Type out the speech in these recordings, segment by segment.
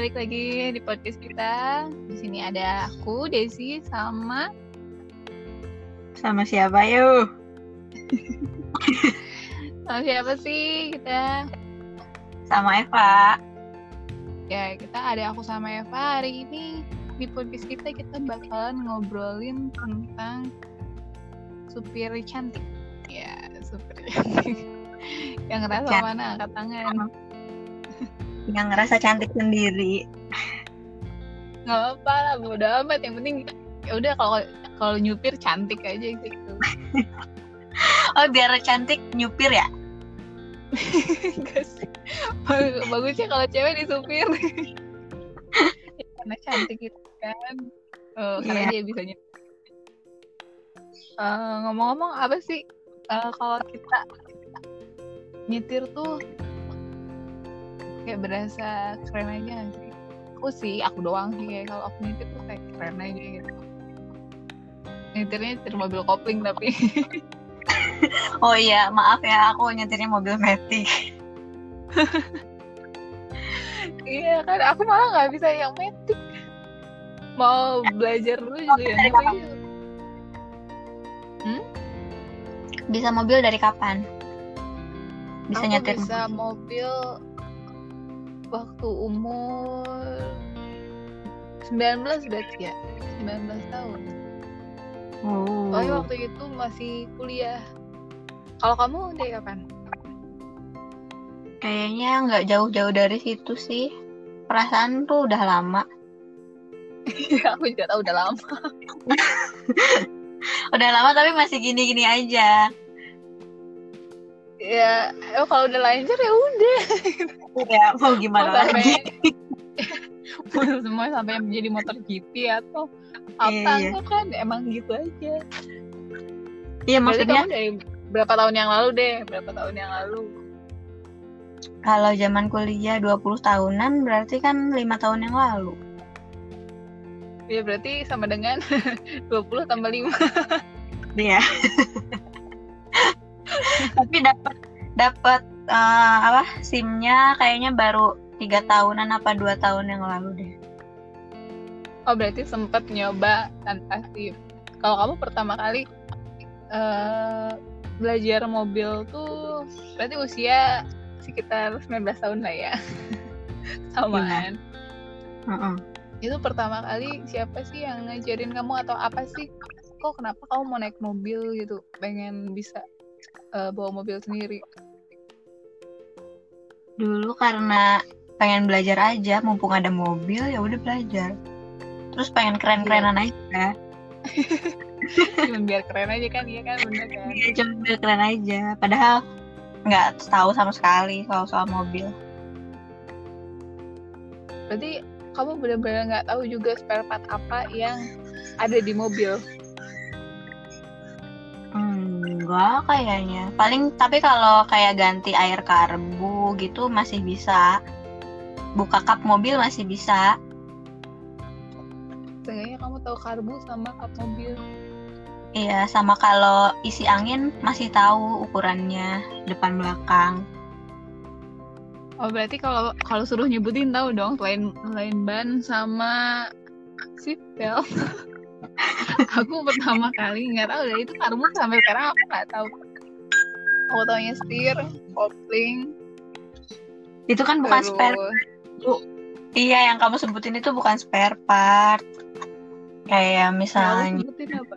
balik lagi di podcast kita. Di sini ada aku, Desi, sama Sama siapa yuk? sama siapa sih kita? Sama Eva. Ya, kita ada aku sama Eva hari ini di podcast kita kita bakalan ngobrolin tentang supir cantik. Ya, supir cantik. Yang ngerasa mana angkat tangan. Yang ngerasa cantik sendiri. Gak apa-apa lah, bodo amat. Yang penting ya udah kalau kalau nyupir cantik aja gitu. Oh biar cantik nyupir ya? Bagusnya kalau cewek disupir. Ya, Karena cantik gitu kan. Oh, karena Iya. dia bisa nyetir. Eh, ngomong-ngomong apa sih eh, kalau kita nyetir tuh kayak berasa keren aja nggak sih? Aku sih, aku doang sih kayak kalau aku nyetir tuh kayak keren aja gitu. Nyetirnya nyetir mobil kopling tapi Oh iya, maaf ya aku nyetirnya mobil Matic. Iya kan, aku malah nggak bisa yang metik. Mau belajar dulu juga ya. Kapan? Bisa mobil dari kapan? Bisa aku nyetir bisa mobil waktu umur 19 berarti ya. 19 tahun. Oh. Soalnya waktu itu masih kuliah. Kalau kamu dari kapan? Kayaknya nggak jauh-jauh dari situ sih. Perasaan tuh udah lama. aku juga tahu udah lama. Udah lama tapi masih gini-gini aja. Ya, eh, kalau udah lancar ya udah. Ya mau gimana Mau sampai lagi? mau semua sampai menjadi motor GP atau apa Iya, iya. enggak kan emang gitu aja. Iya maksudnya kamu dari berapa tahun yang lalu deh? Berapa tahun yang lalu? kalau zaman kuliah 20 tahunan berarti kan lima tahun yang lalu. Ya berarti sama dengan 20 tambah 5. Iya. Tapi dapat dapat eh, apa SIM-nya kayaknya baru tiga tahunan apa dua tahun yang lalu deh. Oh berarti sempat nyoba tanpa SIM. Kalau kamu pertama kali eh, belajar mobil tuh berarti usia sekitar 19 tahun lah ya. Samaan. Heeh. Itu pertama kali siapa sih yang ngajarin kamu atau apa sih? Kok kenapa kamu mau naik mobil gitu? Pengen bisa eh, bawa mobil sendiri. Dulu karena pengen belajar aja, mumpung ada mobil ya udah belajar. Terus pengen keren-kerenan aja. Cuma biar keren aja kan, iya kan bener kan? Iya, cuma biar keren aja. Padahal nggak tahu sama sekali soal soal mobil. Berarti kamu benar-benar nggak tahu juga spare part apa yang ada di mobil. Enggak kayaknya. Paling tapi kalau kayak ganti air karbu gitu masih bisa. Buka kap mobil masih bisa. Seenggaknya kamu tahu karbu sama kap mobil. Iya, sama kalau isi angin masih tahu ukurannya depan belakang. Oh berarti kalau kalau suruh nyebutin tahu dong selain selain ban sama seat belt. aku pertama kali nggak tahu deh itu karbu sampai sekarang aku nggak tahu. Aku taunya setir, kopling, Itu kan bukan terus spare. Iya, yang kamu sebutin itu bukan spare part. Kayak misalnya sebutin apa?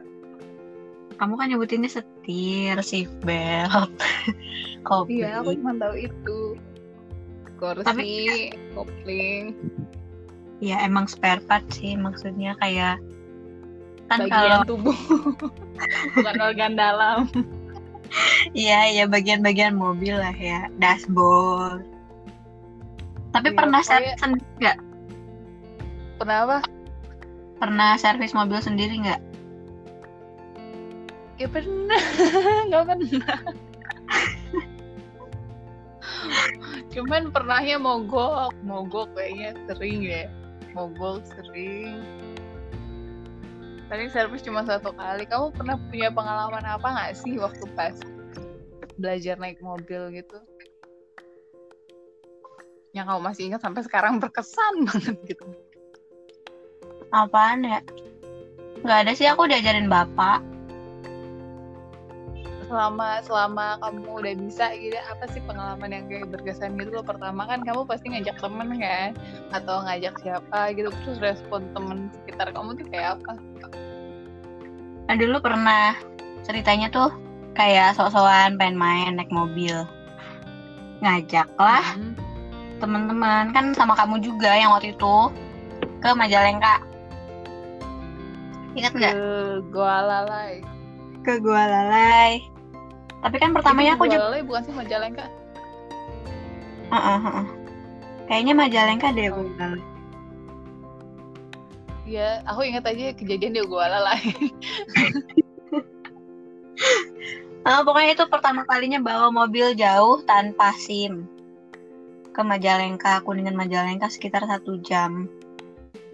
kamu kan nyebutinnya setir, seat belt, kopi. Iya, aku cuma tahu itu. Kursi, kopling, Ya emang spare part sih maksudnya kayak kan bagian kalau tubuh, bukan organ dalam. iya iya bagian-bagian mobil lah ya dashboard. Tapi Iya, pernah kayak- servis sendiri nggak? Kenapa? Pernah servis mobil sendiri nggak? Ya pernah, nggak pernah. Cuman pernahnya mogok, mogok kayaknya sering ya. Mogok sering. Paling servis cuma satu kali. Kamu pernah punya pengalaman apa nggak sih waktu pas belajar naik mobil gitu? yang kamu masih ingat sampai sekarang berkesan banget gitu. Apaan ya? Nggak ada sih aku diajarin bapak. Selama selama kamu udah bisa gitu apa sih pengalaman yang kayak berkesan gitu? Loh pertama kan kamu pasti ngajak temen kan? Atau ngajak siapa gitu terus respon temen sekitar kamu tuh kayak apa nah dulu pernah ceritanya tuh kayak sok-sokan pengen main naik mobil ngajak lah hmm. teman-teman kan sama kamu juga yang waktu itu ke Majalengka ingat nggak ke Gua Lalai ke Gua Lalai tapi kan pertamanya aku juga bukan sih Majalengka. Uh, uh, uh. Kayaknya Majalengka deh oh. Iya, aku ingat aja kejadian di Gua Lalai. uh, pokoknya itu pertama kalinya bawa mobil jauh tanpa SIM ke Majalengka, Kuningan Majalengka sekitar satu jam.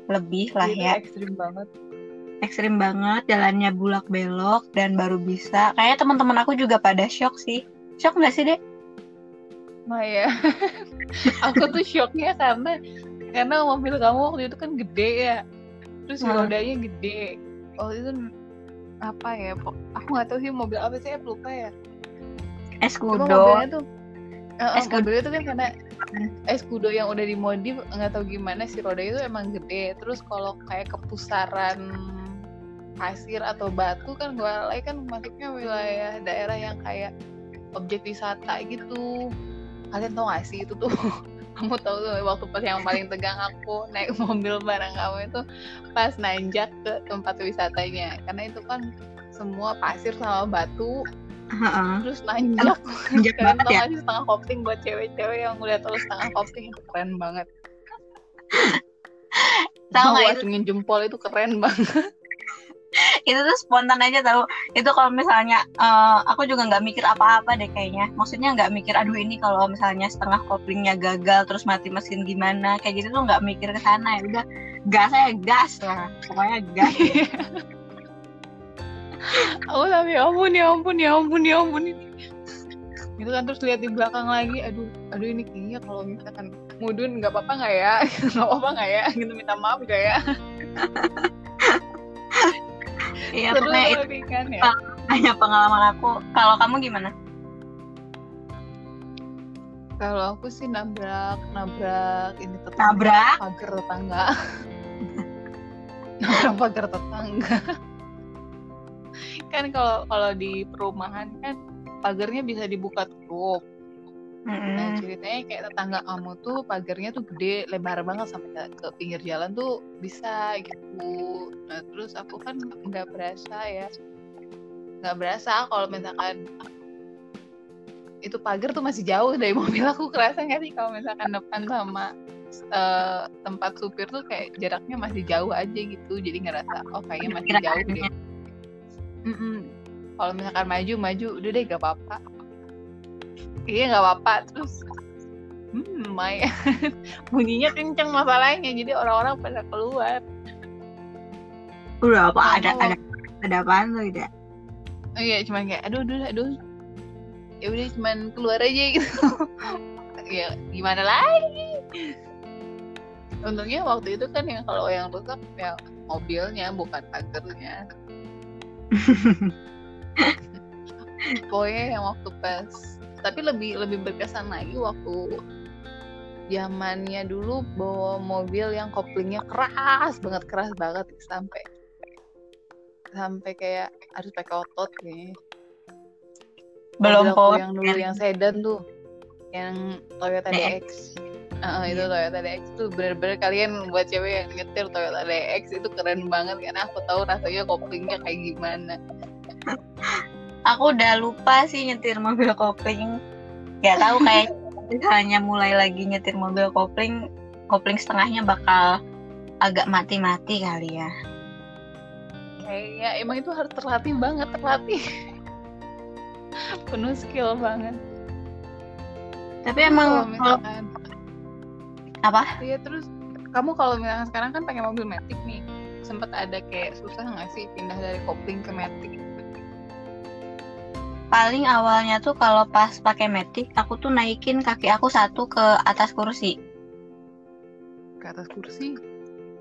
Lebih lah ya. Ekstrim banget. Ekstrim banget jalannya bulak belok dan baru bisa. Kayak teman-teman aku juga pada shock sih. Shock nggak sih dek? Maya aku tuh shocknya karena karena mobil kamu waktu itu kan gede ya terus hmm. rodanya gede. Waktu itu apa ya aku nggak tahu sih mobil apa sih aku lupa ya. Escudo mobilnya tuh uh, Escudo itu kan karena Escudo yang udah dimodif nggak tahu gimana si roda itu emang gede. Terus kalau kayak kepusaran pasir atau batu kan Gualai kan masuknya wilayah daerah yang kayak objek wisata gitu. Kalian tau gak sih itu tuh kamu tahu tuh waktu pas yang paling tegang aku naik mobil bareng kamu itu pas nanjak ke tempat wisatanya karena itu kan semua pasir sama batu uh-uh. terus nanjak kalian tau ya? gak sih setengah kopling buat cewek-cewek yang udah tahu setengah kopling itu keren banget tahu nggak itu jempol itu keren banget itu tuh spontan aja tau. Itu kalau misalnya uh, aku juga nggak mikir apa-apa deh kayaknya. Maksudnya nggak mikir aduh ini kalau misalnya setengah koplingnya gagal terus mati mesin gimana? Kayak gitu tuh nggak mikir ke sana. Ya udah gas saya gas. Lah pokoknya gas. Aku tapi ya ampun ya ampun ya ampun ya ampun. Itu kan terus lihat di belakang lagi aduh aduh ini kayaknya kalau misalkan mudun nggak apa-apa nggak ya? Nggak apa-apa nggak ya? Gitu minta maaf gak ya Iya, pokoknya itu kan, ya? hanya pengalaman aku. Kalau kamu gimana? Kalau aku sih nabrak, nabrak ini tetangga. Nabrak? Pagar tetangga. nabrak pagar tetangga. kan kalau kalau di perumahan kan pagarnya bisa dibuka tutup Mm-hmm. Nah ceritanya kayak tetangga kamu tuh pagarnya tuh gede, lebar banget sampai ke, ke pinggir jalan tuh bisa gitu. Nah terus aku kan nggak berasa ya, nggak berasa kalau misalkan itu pagar tuh masih jauh dari mobil aku kerasa nggak sih kalau misalkan depan sama uh, tempat supir tuh kayak jaraknya masih jauh aja gitu jadi ngerasa oh kayaknya masih jauh deh. Mm -mm. Kalau misalkan maju maju udah deh gak apa-apa iya nggak apa-apa. Terus hmm Maya bunyinya kenceng masalahnya jadi orang-orang pada keluar. Udah apa ada ada ada apa tuh tidak oh iya cuman kayak aduh aduh aduh. Ya udah cuman keluar aja gitu. Ya gimana lagi? Untungnya waktu itu kan yang kalau yang rusak ya mobilnya bukan pagernya. Pokoknya yang waktu pas tapi lebih lebih berkesan lagi waktu zamannya dulu bawa mobil yang koplingnya keras banget keras banget sampai sampai kayak harus pakai otot nih belum mobil yang dulu yang sedan tuh yang Toyota DX, Uh, itu iya. Toyota DX tuh bener-bener kalian buat cewek yang nyetir Toyota DX itu keren banget karena aku tahu rasanya koplingnya kayak gimana aku udah lupa sih nyetir mobil kopling. Nggak tahu kayak misalnya mulai lagi nyetir mobil kopling kopling setengahnya bakal agak mati-mati kali ya. Kayaknya emang itu harus terlatih banget terlatih. Penuh skill banget. Tapi emang misalkan, apa? Iya terus kamu kalau misalkan sekarang kan pakai mobil matic nih. Sempat ada kayak susah nggak sih pindah dari kopling ke matic paling awalnya tuh kalau pas pakai metik aku tuh naikin kaki aku satu ke atas kursi ke atas kursi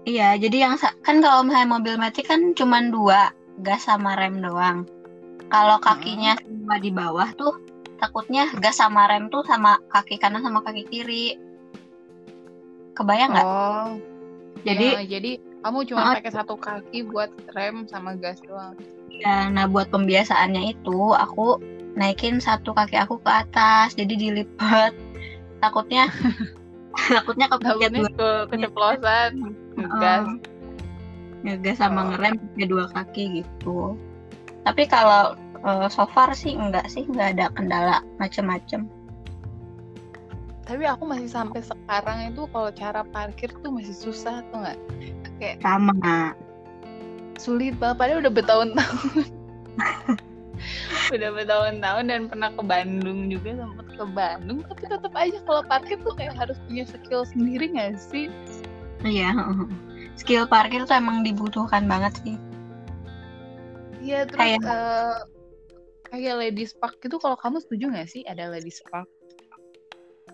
Iya, jadi yang kan kalau misalnya mobil matic kan cuma dua, gas sama rem doang. Kalau kakinya semua di bawah tuh takutnya gas sama rem tuh sama kaki kanan sama kaki kiri. Kebayang nggak? oh Jadi ya, jadi kamu cuma Ah. pakai satu kaki buat rem sama gas doang ya, nah buat pembiasaannya itu aku naikin satu kaki aku ke atas, jadi dilipat. Takutnya takutnya kepencet ke keceplosan gas Heeh. ngegas sama Oh. ngerem pakai dua kaki gitu. Tapi kalau eh, so far sih enggak sih, enggak ada kendala macem-macem. tapi aku masih sampai sekarang itu kalau cara parkir tuh masih susah tuh nggak kayak Sama. sulit banget padahal udah bertahun-tahun udah bertahun-tahun dan pernah ke Bandung juga sempet ke Bandung tapi tetap aja kalau parkir tuh kayak harus punya skill sendiri nggak sih Iya. Skill parkir tuh emang dibutuhkan banget sih. Iya terus Kayak- eh, kayak ladies park itu kalau kamu setuju nggak sih ada ladies park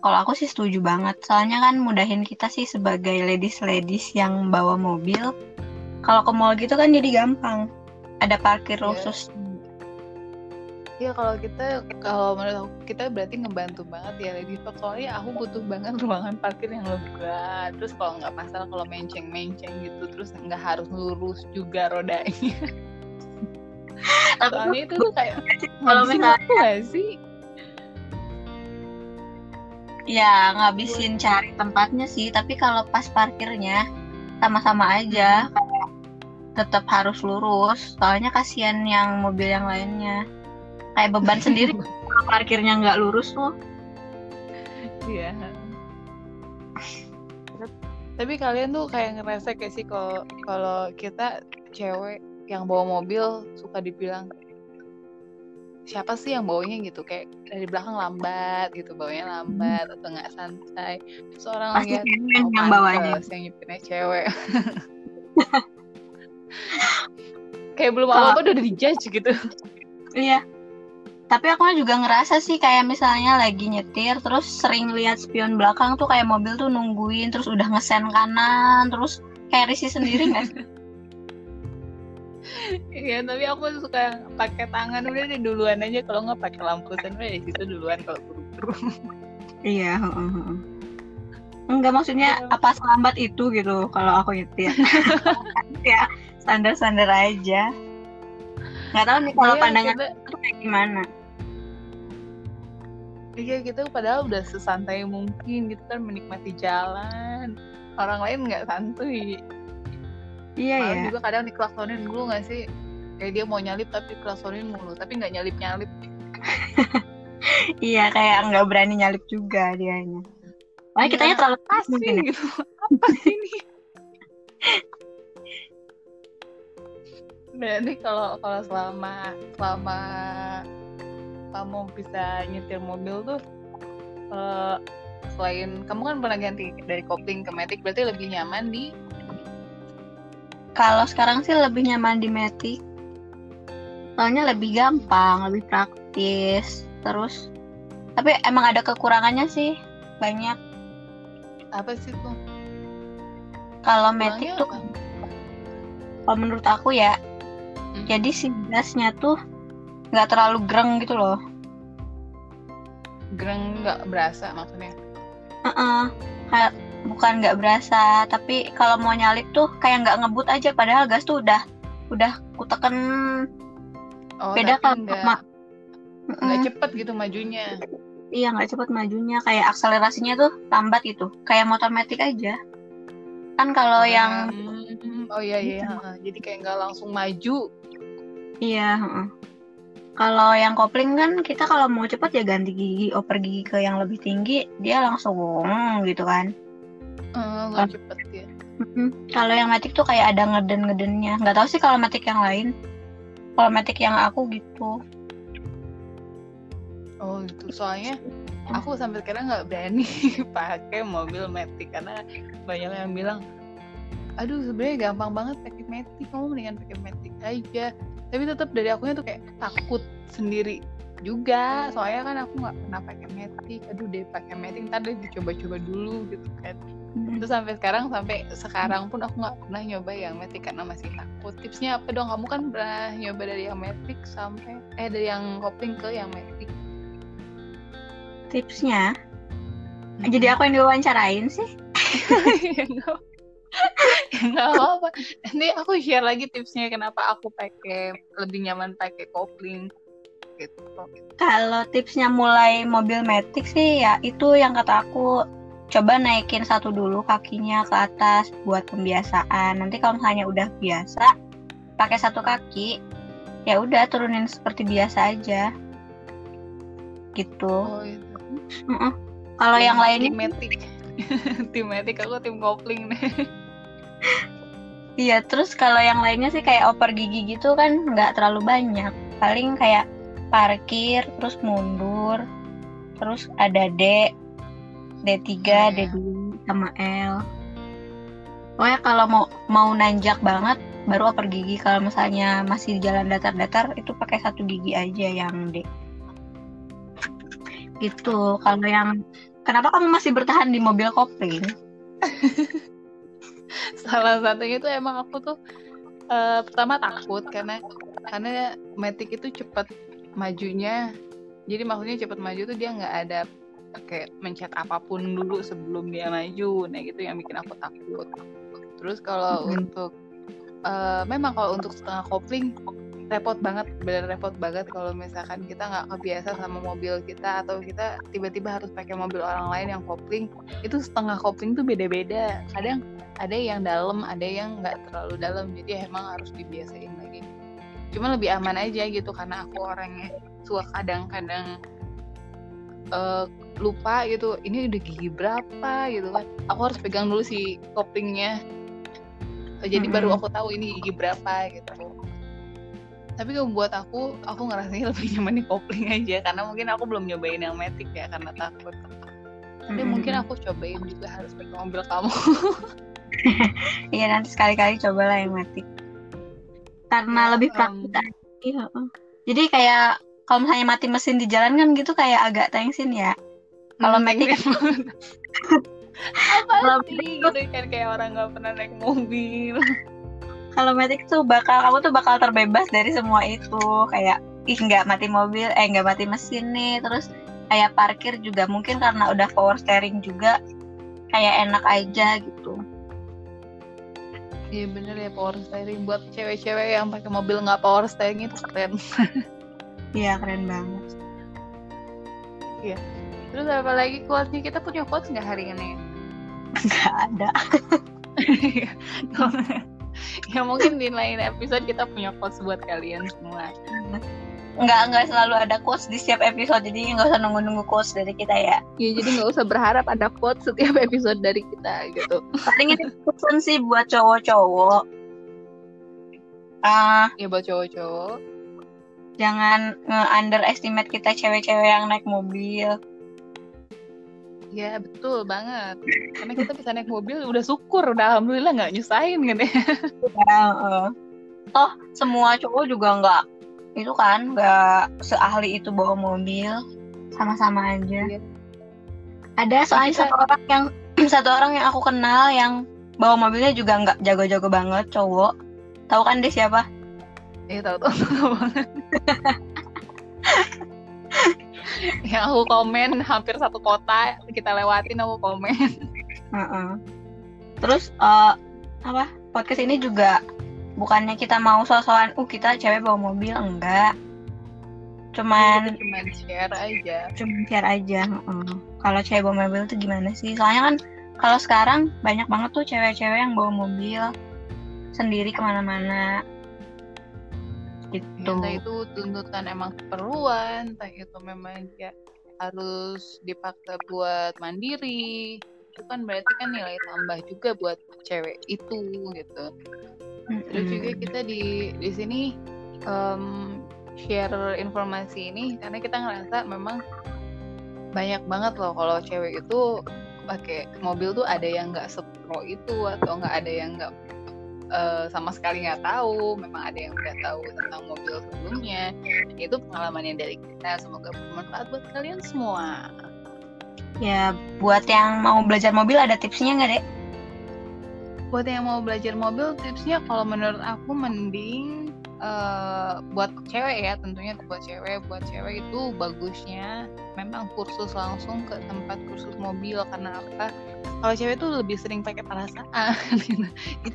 Kalau aku sih setuju banget. Soalnya kan mudahin kita sih sebagai ladies-ladies yang bawa mobil. Kalau ke mall gitu kan jadi gampang. Ada parkir Iya. khusus. Iya kalau kita kalau menurut aku kita berarti ngebantu banget ya ladies park soalnya aku butuh banget ruangan parkir yang lega terus kalau nggak masalah kalau menceng-menceng gitu terus nggak harus lurus juga rodanya Tapi soalnya itu tuh kayak kalau misalnya sih ya ngabisin cari tempatnya sih. Tapi kalau pas parkirnya sama-sama aja. Tetap harus lurus. Soalnya kasihan yang mobil yang lainnya. Kayak beban sendiri kalau parkirnya nggak lurus tuh. Iya. Tapi kalian tuh kayak ngerasa kayak sih kalau kalau kita cewek yang bawa mobil suka dibilang siapa sih yang bawanya gitu kayak dari belakang lambat gitu bawanya lambat atau nggak santai seorang Pasti lihat cewek oh, yang bawanya. yang nyupirnya cewek kayak belum Kalau- apa-apa udah dijudge gitu Iya. Tapi aku juga ngerasa sih kayak misalnya lagi nyetir terus sering lihat spion belakang tuh kayak mobil tuh nungguin terus udah ngesen kanan terus kayak risih sendiri nggak sih? Iya, tapi aku suka pakai tangan udah deh duluan aja kalau nggak pakai lampu sen udah di situ duluan kalau buru-buru. Iya, heeh. Enggak maksudnya apa selambat itu gitu kalau aku nyetir. ya, standar-standar aja. Nggak tahu nih kalau Iya, pandangan kita- itu kayak gimana. Iya kita padahal udah sesantai mungkin gitu kan menikmati jalan. Orang lain nggak santuy. Iya Malah ya. juga kadang diklaksonin dulu nggak sih? Kayak dia mau nyalip tapi klaksonin mulu, tapi nggak nyalip nyalip. Iya kayak nggak berani nyalip juga dianya. Kitanya Iya, terlalu Apa sih mungkin ya. gitu? Apa sih ini? Berarti kalau kalau selama selama kamu bisa nyetir mobil tuh eh, selain kamu kan pernah ganti dari kopling ke matic berarti lebih nyaman di Kalau sekarang sih lebih nyaman di Matic. Soalnya lebih gampang, lebih praktis. Terus tapi emang ada kekurangannya sih banyak. apa sih tuh? Kalau Matic tuh apa? kalau menurut aku ya Hmm. jadi si gasnya tuh nggak terlalu greng gitu loh. Gereng nggak berasa maksudnya. Heeh. Kayak bukan nggak berasa, tapi kalau mau nyalip tuh kayak nggak ngebut aja padahal gas tuh udah udah kuteken Oh, beda kalau nggak ma- nggak cepet gitu majunya. Iya nggak cepet majunya kayak akselerasinya tuh lambat gitu kayak motor matic aja kan kalau yang Hmm, oh iya iya, Gitu. jadi kayak nggak langsung maju. iya kalau yang kopling kan kita kalau mau cepet ya ganti gigi oper gigi ke yang lebih tinggi dia langsung gitu kan Nggak cepet ya. Kalau yang matic tuh kayak ada ngeden ngedennya nggak tahu sih kalau matic yang lain kalau matic yang aku gitu Oh gitu. Soalnya aku sampai sekarang nggak berani pakai mobil matic karena banyak yang bilang, aduh sebenarnya gampang banget pakai matic. Kamu mendingan pakai matic aja. Tapi tetap dari akunya tuh kayak takut sendiri juga. Soalnya kan aku nggak pernah pakai matic. Aduh deh pakai matic ntar deh dicoba-coba dulu gitu kan. Hmm. Terus sampai sekarang sampai sekarang pun aku nggak pernah nyoba yang metik karena masih takut. Tipsnya apa dong? Kamu kan pernah nyoba dari yang metik sampai eh dari yang kopling ke yang metik. Tipsnya? Jadi aku yang diwawancarain sih? Ya nggak ya apa-apa. Nanti aku share lagi tipsnya kenapa aku pakai lebih nyaman pakai kopling gitu. Kalau tipsnya mulai mobil metik sih ya itu yang kata aku coba naikin satu dulu kakinya ke atas buat pembiasaan. Nanti kalau misalnya udah biasa pakai satu kaki ya udah turunin seperti biasa aja. Gitu. Oh itu. Kalau yang lainnya tim metik. tim metik aku tim kopling nih. Iya, terus kalau yang lainnya sih kayak oper gigi gitu kan nggak terlalu banyak. Paling kayak parkir, terus mundur, terus ada D, D3, Oh, iya. D2, sama L. Pokoknya kalau mau mau nanjak banget, baru oper gigi. Kalau misalnya masih di jalan datar-datar, itu pakai satu gigi aja yang D. Gitu. Kalau yang kenapa kamu masih bertahan di mobil kopling? Salah satunya itu emang aku tuh eh, pertama takut karena karena metik itu cepat majunya. Jadi maksudnya cepat maju tuh dia nggak ada kayak mencet apa pun dulu sebelum dia maju. Nah gitu yang bikin aku takut. Terus kalau untuk eh, memang kalau untuk setengah kopling repot banget, bener repot banget kalau misalkan kita nggak kebiasa sama mobil kita atau kita tiba-tiba harus pakai mobil orang lain yang kopling itu setengah kopling tuh beda-beda. Kadang ada yang dalam, ada yang nggak terlalu dalam, jadi emang harus dibiasain lagi. Cuma lebih aman aja gitu karena aku orangnya suka kadang-kadang eh, lupa gitu, ini udah gigi berapa gitu kan. Aku harus pegang dulu si koplingnya, jadi baru Mm-mm. aku tahu ini gigi berapa gitu. Tapi kalau buat aku, aku ngerasanya lebih nyaman di kopling aja karena mungkin aku belum nyobain yang metik ya karena takut. Tapi Mm-mm. mungkin aku cobain juga harus pakai mobil kamu. Iya nanti sekali-kali cobalah yang matic. Karena Ya, lebih praktis aja. Heeh. Jadi kayak kalau misalnya mati mesin di jalan kan gitu kayak agak tensin ya. Kalau Hmm, gitu. apa Kalau sih gitu kan kayak orang nggak pernah naik mobil. kalau metik tuh bakal kamu tuh bakal terbebas dari semua itu kayak ih nggak mati mobil eh nggak mati mesin nih terus kayak parkir juga mungkin karena udah power steering juga kayak enak aja gitu. Iya bener ya power steering buat cewek-cewek yang pakai mobil nggak power steering itu keren. Iya keren banget. Terus apa lagi quotes-nya kita punya quotes nggak hari ini? Nggak ada. ya mungkin di lain episode kita punya quotes buat kalian semua. Nggak nggak selalu ada quotes di setiap episode jadi nggak usah nunggu-nunggu quotes dari kita ya. Ya jadi nggak usah berharap ada quotes setiap episode dari kita gitu. paling ini pesan sih buat cowok-cowok ah Ya buat cowok-cowok. jangan nge-underestimate kita cewek-cewek yang naik mobil Ya betul banget. Karena kita bisa naik mobil udah syukur, udah alhamdulillah nggak nyusahin gitu ya. ya, eh. toh semua cowok juga nggak itu kan nggak seahli itu bawa mobil sama-sama aja Iya. ada soalnya Kita- satu orang yang satu orang yang aku kenal yang bawa mobilnya juga nggak jago-jago banget cowok tahu kan dia siapa Iya tahu tahu banget. yang aku komen hampir satu kota kita lewatin aku komen. Heeh. Terus eh, apa podcast ini juga bukannya kita mau sosokan, uh kita cewek bawa mobil enggak. Cuman Kita cuma share aja. cuman share aja. heeh. Kalau cewek bawa mobil tuh gimana sih? Soalnya kan kalau sekarang banyak banget tuh cewek-cewek yang bawa mobil sendiri ke mana-mana. Gitu. Entah itu tuntutan emang keperluan, entah itu memang dia harus dipaksa buat mandiri. Itu kan berarti kan nilai tambah juga buat cewek itu gitu. Terus juga kita di di sini em, share informasi ini karena kita ngerasa memang banyak banget loh kalau cewek itu pakai mobil tuh ada yang nggak sepro itu atau nggak ada yang nggak eh, sama sekali nggak tahu. Memang ada yang udah tahu tentang mobil sebelumnya. Itu pengalamannya dari kita. Semoga bermanfaat buat kalian semua. Ya, buat yang mau belajar mobil ada tipsnya nggak, Dek? buat yang mau belajar mobil tipsnya kalau menurut aku mending uh, buat cewek ya tentunya buat cewek buat cewek itu bagusnya memang kursus langsung ke tempat kursus mobil karena apa kalau cewek tuh lebih sering pakai perasaan gitu.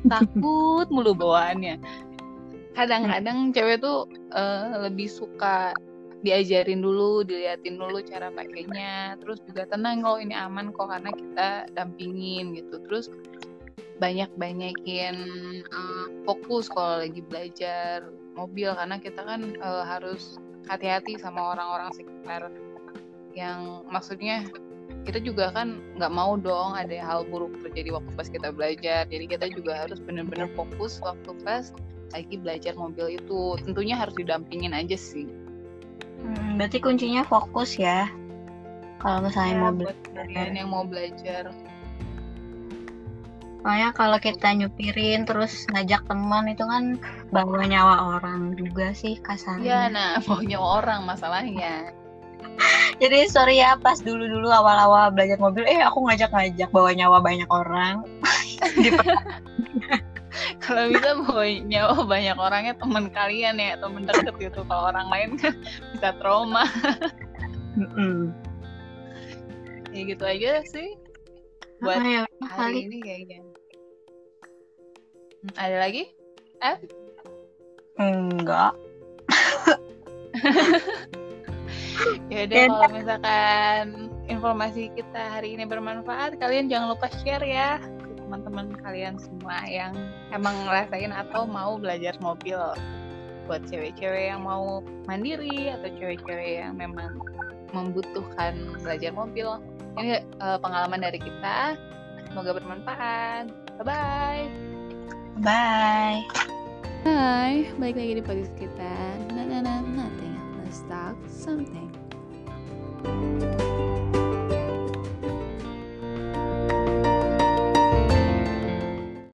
takut mulu bawaannya kadang-kadang cewek tuh uh, lebih suka diajarin dulu, diliatin dulu cara pakainya, terus juga tenang kalau ini aman kok karena kita dampingin gitu. Terus banyak-banyakin uh, fokus kalau lagi belajar mobil karena kita kan uh, harus hati-hati sama orang-orang sekitar yang maksudnya kita juga kan nggak mau dong ada hal buruk terjadi waktu pas kita belajar. Jadi kita juga harus benar-benar fokus waktu pas lagi belajar mobil itu. Tentunya harus didampingin aja sih. Hmm, berarti kuncinya fokus ya. Kalau misalnya ya, mau belajar. yang mau belajar Soalnya kalau kita nyupirin terus ngajak teman itu kan bawa nyawa orang juga sih kasarnya. Iya, nah bawa nyawa orang masalahnya. Jadi sorry ya pas dulu-dulu awal-awal belajar mobil, eh aku ngajak-ngajak bawa nyawa banyak orang. kalau bisa bawa nyawa banyak orangnya teman kalian ya teman deket gitu. Kalau orang lain kan bisa trauma. mm -mm. ya gitu aja sih buat oh, ya, hari ini kayaknya. Ada lagi? F? Enggak. ya udah kalau misalkan informasi kita hari ini bermanfaat, kalian jangan lupa share ya teman-teman kalian semua yang emang ngerasain atau mau belajar mobil buat cewek-cewek yang mau mandiri atau cewek-cewek yang memang membutuhkan belajar mobil ini uh, pengalaman dari kita semoga bermanfaat bye bye Bye. Hai, balik lagi di podcast kita. Nah, nah, nah, nothing. Let's talk something.